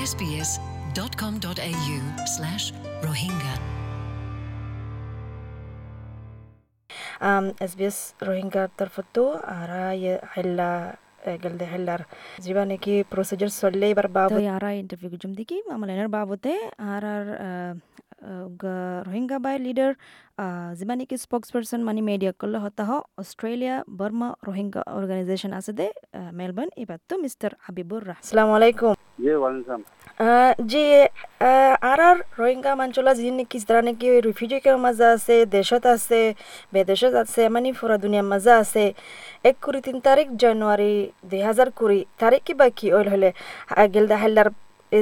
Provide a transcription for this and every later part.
sbs.com.au slash Rohingya. um, SBS রোহিঙ্গার তরফতো আর হেল্লা গেলদে হেল্লার জিবা নাকি procedure চললে এবার বাবদ আরা ইন্টারভিউ জুম দিকি মামলানের বাবতে আর আর রোহিঙ্গা বাই লিডার যিবা নাকি স্পোক্স পার্সন মানে মিডিয়া করলে হতা হ অস্ট্রেলিয়া বর্মা রোহিঙ্গা অর্গানাইজেশন আছে দে মেলবোর্ন এবার তো মিস্টার হাবিবুর রাহ আসসালামু আলাইকুম জি আর আর রোহিঙ্গা মাঞ্চলা যি নেকি যারা নাকি রিফিউজিকের মাঝে আছে দেশত আছে বেদেশত আছে মানে পুরা দুনিয়ার মাঝে আছে। এক কুড়ি তিন তারিখ জানুয়ারি দুই হাজার কুড়ি। তারিখ কিবা কি ওইল হলে? গেলদা হেল্লার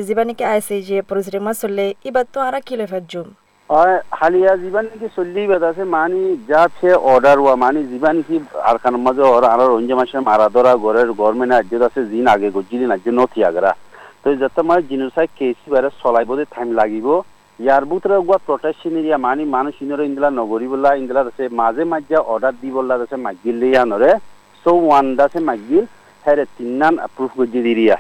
যিবা নাকি আইছে যে পরিস্থিতি মাছ চললে এবার তো আর কি লেফার জুম? কি চল্লি বেদ আছে মানি যা সে অর্ডার হওয়া মানি যিমান কি আর খান মাঝে ওর আর রঞ্জে মাসে মারা ধরা গড়ের গভর্নমেন্ট রাজ্যত আছে জিন আগে গজিলি রাজ্য নথি আগরা তো যাতে মানে জিনোসাইড কেসি বারে চলাইব টাইম লাগিব। ইয়ার ভিতরে গোয়া প্রটেকশন এরিয়া মানি মানুষ ইনরে ইন্দলা নগরী বলা আছে মাঝে মাঝে অর্ডার দি বললা আছে মাগিল লিয়ানরে সো ওয়ান দাসে মাগিল হেরে তিননান অ্যাপ্রুভ গজি দিরিয়া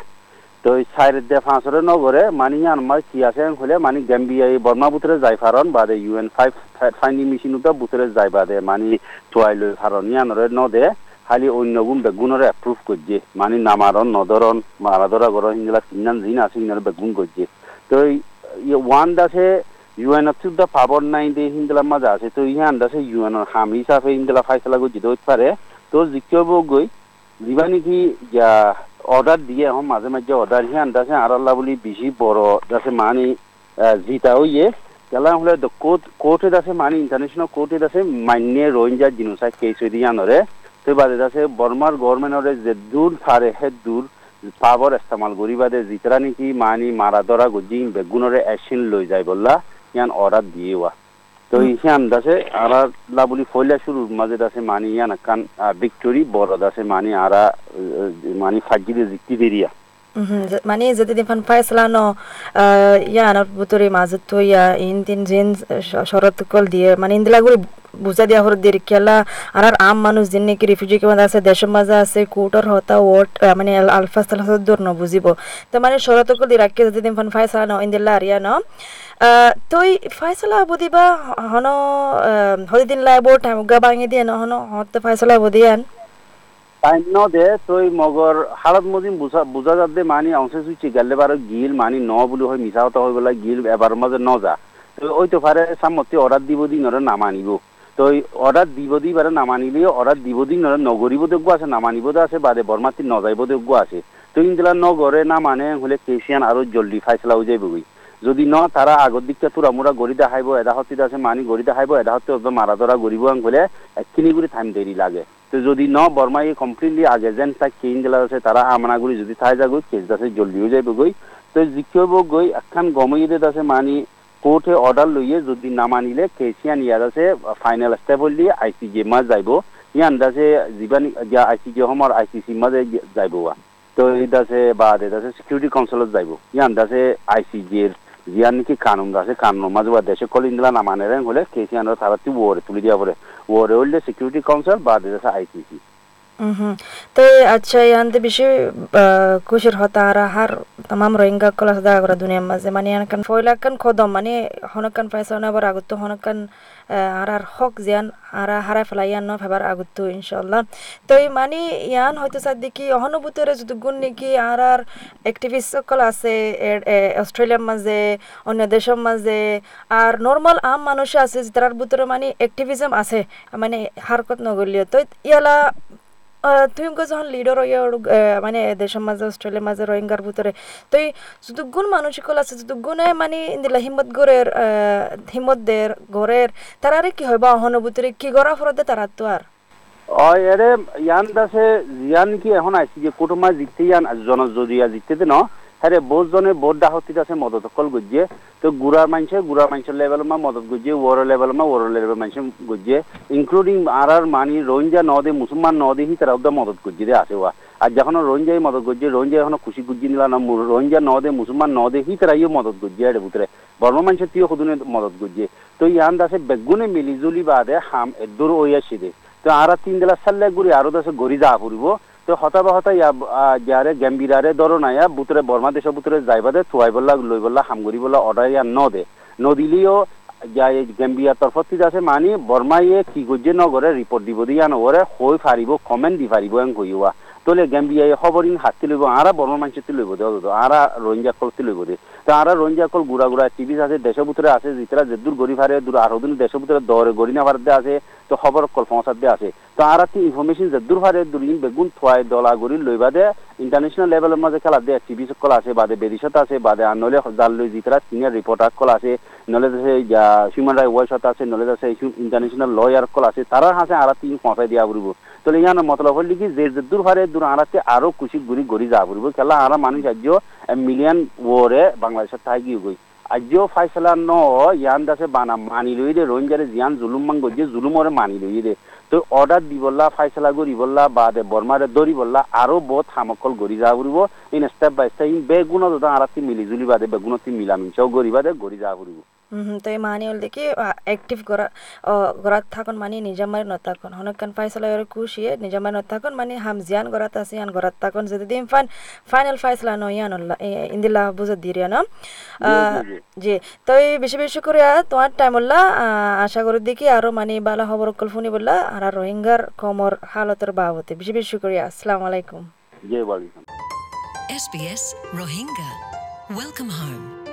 তো সাইড দে ফাঁসরে নগরে মানি আনমার কি আছে হলে মানি গাম্বিয়া এই বর্মা বুতরে যাই ফারন বাদে ইউএন ফাইভ ফাইনি মেশিনুটা বুতরে যাই বাদে, মানি তোয়াই লই ফারন ইয়ানরে ন দে খালি অন্য গুণ বেগুনরে অ্যাপ্রুভ করছে। মানে নামারন নদরন মারাদরা গর হিংলা তিননান জিন আছে হিংলা বেগুন করছে। তো ওয়ান দাসে ইউএন অফ দা পাবর নাই দে হিংলা মাজা আছে। তো ইহান দাসে ইউএন হাম হিসাবে হিংলা ফাইসলা করছে তো পারে। তো জিকিব গই যিবা নেকি অর্ডার দিয়ে, এখন মাঝে মাঝে অর্ডার হিয়ান দাসে আর আল্লাহ বলি বেশি বড় দাসে মানে জিতা হইয়ে কেলা হলে কোর্ট কোর্টে দাসে মানে ইন্টারন্যাশনাল কোর্টে দাসে মান্য রোহিঙ্গা জিনোসাইড কেস দিয়ানরে তো বাদে আছে বর্মার গভর্নমেন্টরে যে দূর ফারে হে দূর পাবর ইস্তেমাল করি বাদে জিতরা নাকি মানি মারা ধরা গুজি বেগুনরে অ্যাকশন লই যায় বললা ইয়ান অর্ডার দিয়ে ওয়া। তো ইয়ান দাসে আরা লাবুলি ফইলা শুরুর মাঝে দাসে মানি ইয়ান কান ভিক্টোরি বড় দাসে মানি আরা মানি ফাজিলে জিক্তি দেরিয়া মানে যদি দিফান ফাইসলা ন ইয়ানোর ভিতরে মাজত তো ইয়া ইন তিন জিন শরত কল দিয়ে মানে ইন্দিলাগুলি বুঝা দিয়া কেলা আর আম মানুষ যিন নাকি রিফিউজি কে আছে, দেশের মাঝে আছে কোর্টর হতা, ওট মানে আলফা সালফা দূর ন, বুঝিব। তো মানে শরত কল দিয়ে রাখি যদি দিফান ফাইসলা ন ইন্দিলা আর ইয়া ন তই ফাইসলা বুদিবা হন হদিন লাইব টাইম গা বাঙি দিয়ে ন, হন, হত ফাইসলা বুদিয়ান ন দে, তই মগর হালত মদিন বুঝা বুঝা যাতে মানি অংশে সুইচি গেলে বার গিল মানি ন বুলি হয় মিছা কথা হৈ পেলাই গিল এবার মাঝে ন যা। ওই তো ফারে সামতে অর্ডার দিব দিন ওরা নামানিব। তো অর্ডার দিব দি বারে নামানিলে অর্ডার দিব দিন ওরা নগরিব যোগ্য আছে নামানিব আছে বাদে বর্মাতি নজাইব যোগ্য আছে তো ইনগুলা নগরে না মানে হলে কেসিয়ান আরও জলদি ফাইসলা হয়ে যাইব যদি ন, তারা আগর দিকটা তোরা মোরা গড়ি দেখাইব এদা হতে আছে মানি গড়ি দেখাইব এদা হতে মারা ধরা গরিব হলে একখিনি করে টাইম দেরি লাগে। তো যদি ন, বর্মাই কমপ্লিটলি আগে যেন তাক কেইন গেলা আছে, তারা আমনাগুড়ি যদি থাই যাগৈ কেস আছে জলদি হয়ে যাইব গই তো জিকিব গই একখান গমইয়ে আছে মানি কোর্টে অর্ডার লইয়ে যদি না মানিলে কেসিয়ান ইয়ার আছে ফাইনেল স্টেপ হল আই সি জি মাছ যাইব। ইয়ান দাসে যিবান আই সি জে সমর আই সি সি মাঝে যাইব তো এই দাসে বা দাসে সিকিউরিটি কাউন্সিলত যাইব। ইয়ান দাসে আই সি জের যিয়ান নাকি কানুন দাসে কানুন মাঝে বা দেশে কলিং দিলা না মানে হলে কেসিয়ান তারাতি ওরে তুলি দিয়া পরে ওরে হইলে সিকিউরিটি কাউন্সিল বা দেশে আইসিসি তে আচ্ছা ইয়ান্তে বেশি খুশির হতা আর তামাম রোহিঙ্গা কল সদা আগর দুনিয়ার মাঝে। মানে এনেকান ফয়লাকান খদম। মানে হনকান পাইছে অনাবার আগত হনকান আর হক জিয়ান আর হারাই ফেলাই ইয়ান ফেবার আগত ইনশাল্লাহ তো এই মানে ইয়ান হয়তো সার দেখি অহনুভূতরে যদি গুণ নাকি আর আর একটিভিস্ট সকল আছে অস্ট্রেলিয়ার মাঝে, অন্য দেশের মাঝে, আর নর্মাল আম মানুষ আছে যার ভিতরে মানে একটিভিজম আছে মানে হারকত নগরীয় তো ইয়ালা তুমি যখন লিডার হইয়া মানে দেশের মাঝে, অস্ট্রেলিয়ার মাঝে, রোহিঙ্গার ভিতরে তো যদি গুণ মানসিকল আছে যদি গুণে মানে ইন্দিলা হিম্মত গড়ের হিম্মত দের, গড়ের তারারে কি হয় বা অহনুভূতির কি গড়া ফরতে তারা তো আর? অ এরে ইয়ান দাসে জিয়ান কি এখন আইসি যে কুটুমা জিতে ইয়ান জন জরিয়া জিতে ন? হ্যাঁ বহুত জনে বহুত দাহতিত আছে, মদত অকল গজিয়ে। তো গুড়ার মানুষে গুড়ার মানুষের লেভেল মা, মদত গজিয়ে ওর লেভেল মা ওর লেভেল মানুষ গজিয়ে। ইনক্লুডিং আর আর মানি রোহিঙ্গা নদে মুসলমান নদে হি তারা ওদের মদত গজিয়ে আছে ওয়া আর যখন রোহিঙ্গাই মদত গজিয়ে রোহিঙ্গা এখন খুশি গুজি নিলা না রোহিঙ্গা নদে মুসলমান নদে হি তারা ইয়ে মদত গজিয়ে আরে ভিতরে বর্ম মানুষের তিয় সদুনে মদত গজিয়ে। তো ইয়ান দাসে বেগুনে মিলিজুলি বাদে হাম এদুর আসি দে। তো আর তিন দিলা সাল্লে গুড়ি আরও দাসে গড়ি যা ফুরিব তো হতা বা হতা ইয়া যারে গেম্বিরারে ধরো না ইয়া বুতরে বর্মা দেশ বুতরে যাইবাদে থুয়াই বললা লই বললা হামগুড়ি বললা অর্ডার ইয়া ন দে নদিলিও যা এই গেম্বিয়া তরফত আছে, মানি বর্মা ইয়ে কি গজ্জে নগরে রিপোর্ট দিব দিয়া নগরে হই ফারিব কমেন্ট দি ফারিব এং কইয়া তোলে গেম্বিয়া খবরিং হাতি লইব আরা বর্মা মানুষ লইব দে আরা রোহিঙ্গা কল লইব দে তো আরা রোহিঙ্গা কল গুড়া গুড়া টিভি আছে দেশ ভিতরে আছে যেতরা যে দূর গড়ি ফারে দূর আরও দিন দেশ ভিতরে দরে গড়ি না ফারতে আছে তো খবর কল পৌঁছাতে দে আছে। তো আরা তি ইনফরমেশন যে দূর ফারে দূর ইন বেগুন থুয়াই দলা গড়ি লইবা দে ইন্টারন্যাশনাল লেভেলের মাঝে খেলা দে টিভি কল আছে, বাদে বেরিশত আছে, বাদে আর নলে জাল লই যেতরা সিনিয়র রিপোর্টার কল আছে নলেজ আছে হিউম্যান রাইট ওয়াচ আছে নলেজ আছে ইন্টারন্যাশনাল লয়ার কল আছে তারা হাসে আরা তিন পৌঁছাই দিয়া ফুরিব তো ইয়ান মতলব হল কি যে দূর ফারে দূর আরাতে আরও খুশি ঘুরি ঘুরি যা ফুরিব খেলা আরা মানুষ আজ্য মিলিয়ন ওরে বাংলাদেশের গিয়ে গই আজ্য ফাইসলা ন ইয়ান দাসে বানা, মানি লই দে রোহিঙ্গারে জিয়ান জুলুম মাং গজ্জে জুলুমরে মানি লই দে। তো অর্ডার দিবল্লা ফাইসলা গরি বললা, বা দে বর্মারে দরি বললা আরও বহুত হামকল গরি যা ফুরিব ইন স্টেপ বাই স্টেপ বেগুণ দাদা আরাতি মিলি জুলি বাদে বেগুণতি মিলামিনচাও গরি বাদে গরি যা হুম তো এই মানি হল দেখি অ্যাক্টিভ করা গরাত থাকুন মানে নিজামারি নথাকুন হনকান ফাইসলা এর কুশিয়ে নিজামারি নথাকুন মানে হাম জিয়ান গরাত আছে ইয়ান গরাত থাকুন। যদি দিন ফাইন ফাইনাল ফাইসলা ন ইয়ান ইন্দিলা বুঝে দিরিয়া না জি তো এই বেশি বেশি করে তোমার টাইম বললা আশা করি দেখি আরও মানে বালা খবর কল শুনি বললা আর রোহিঙ্গার কমর হালতের বাবতে। বেশি বেশি করে আসসালামু আলাইকুম। SBS Rohingya. Welcome home.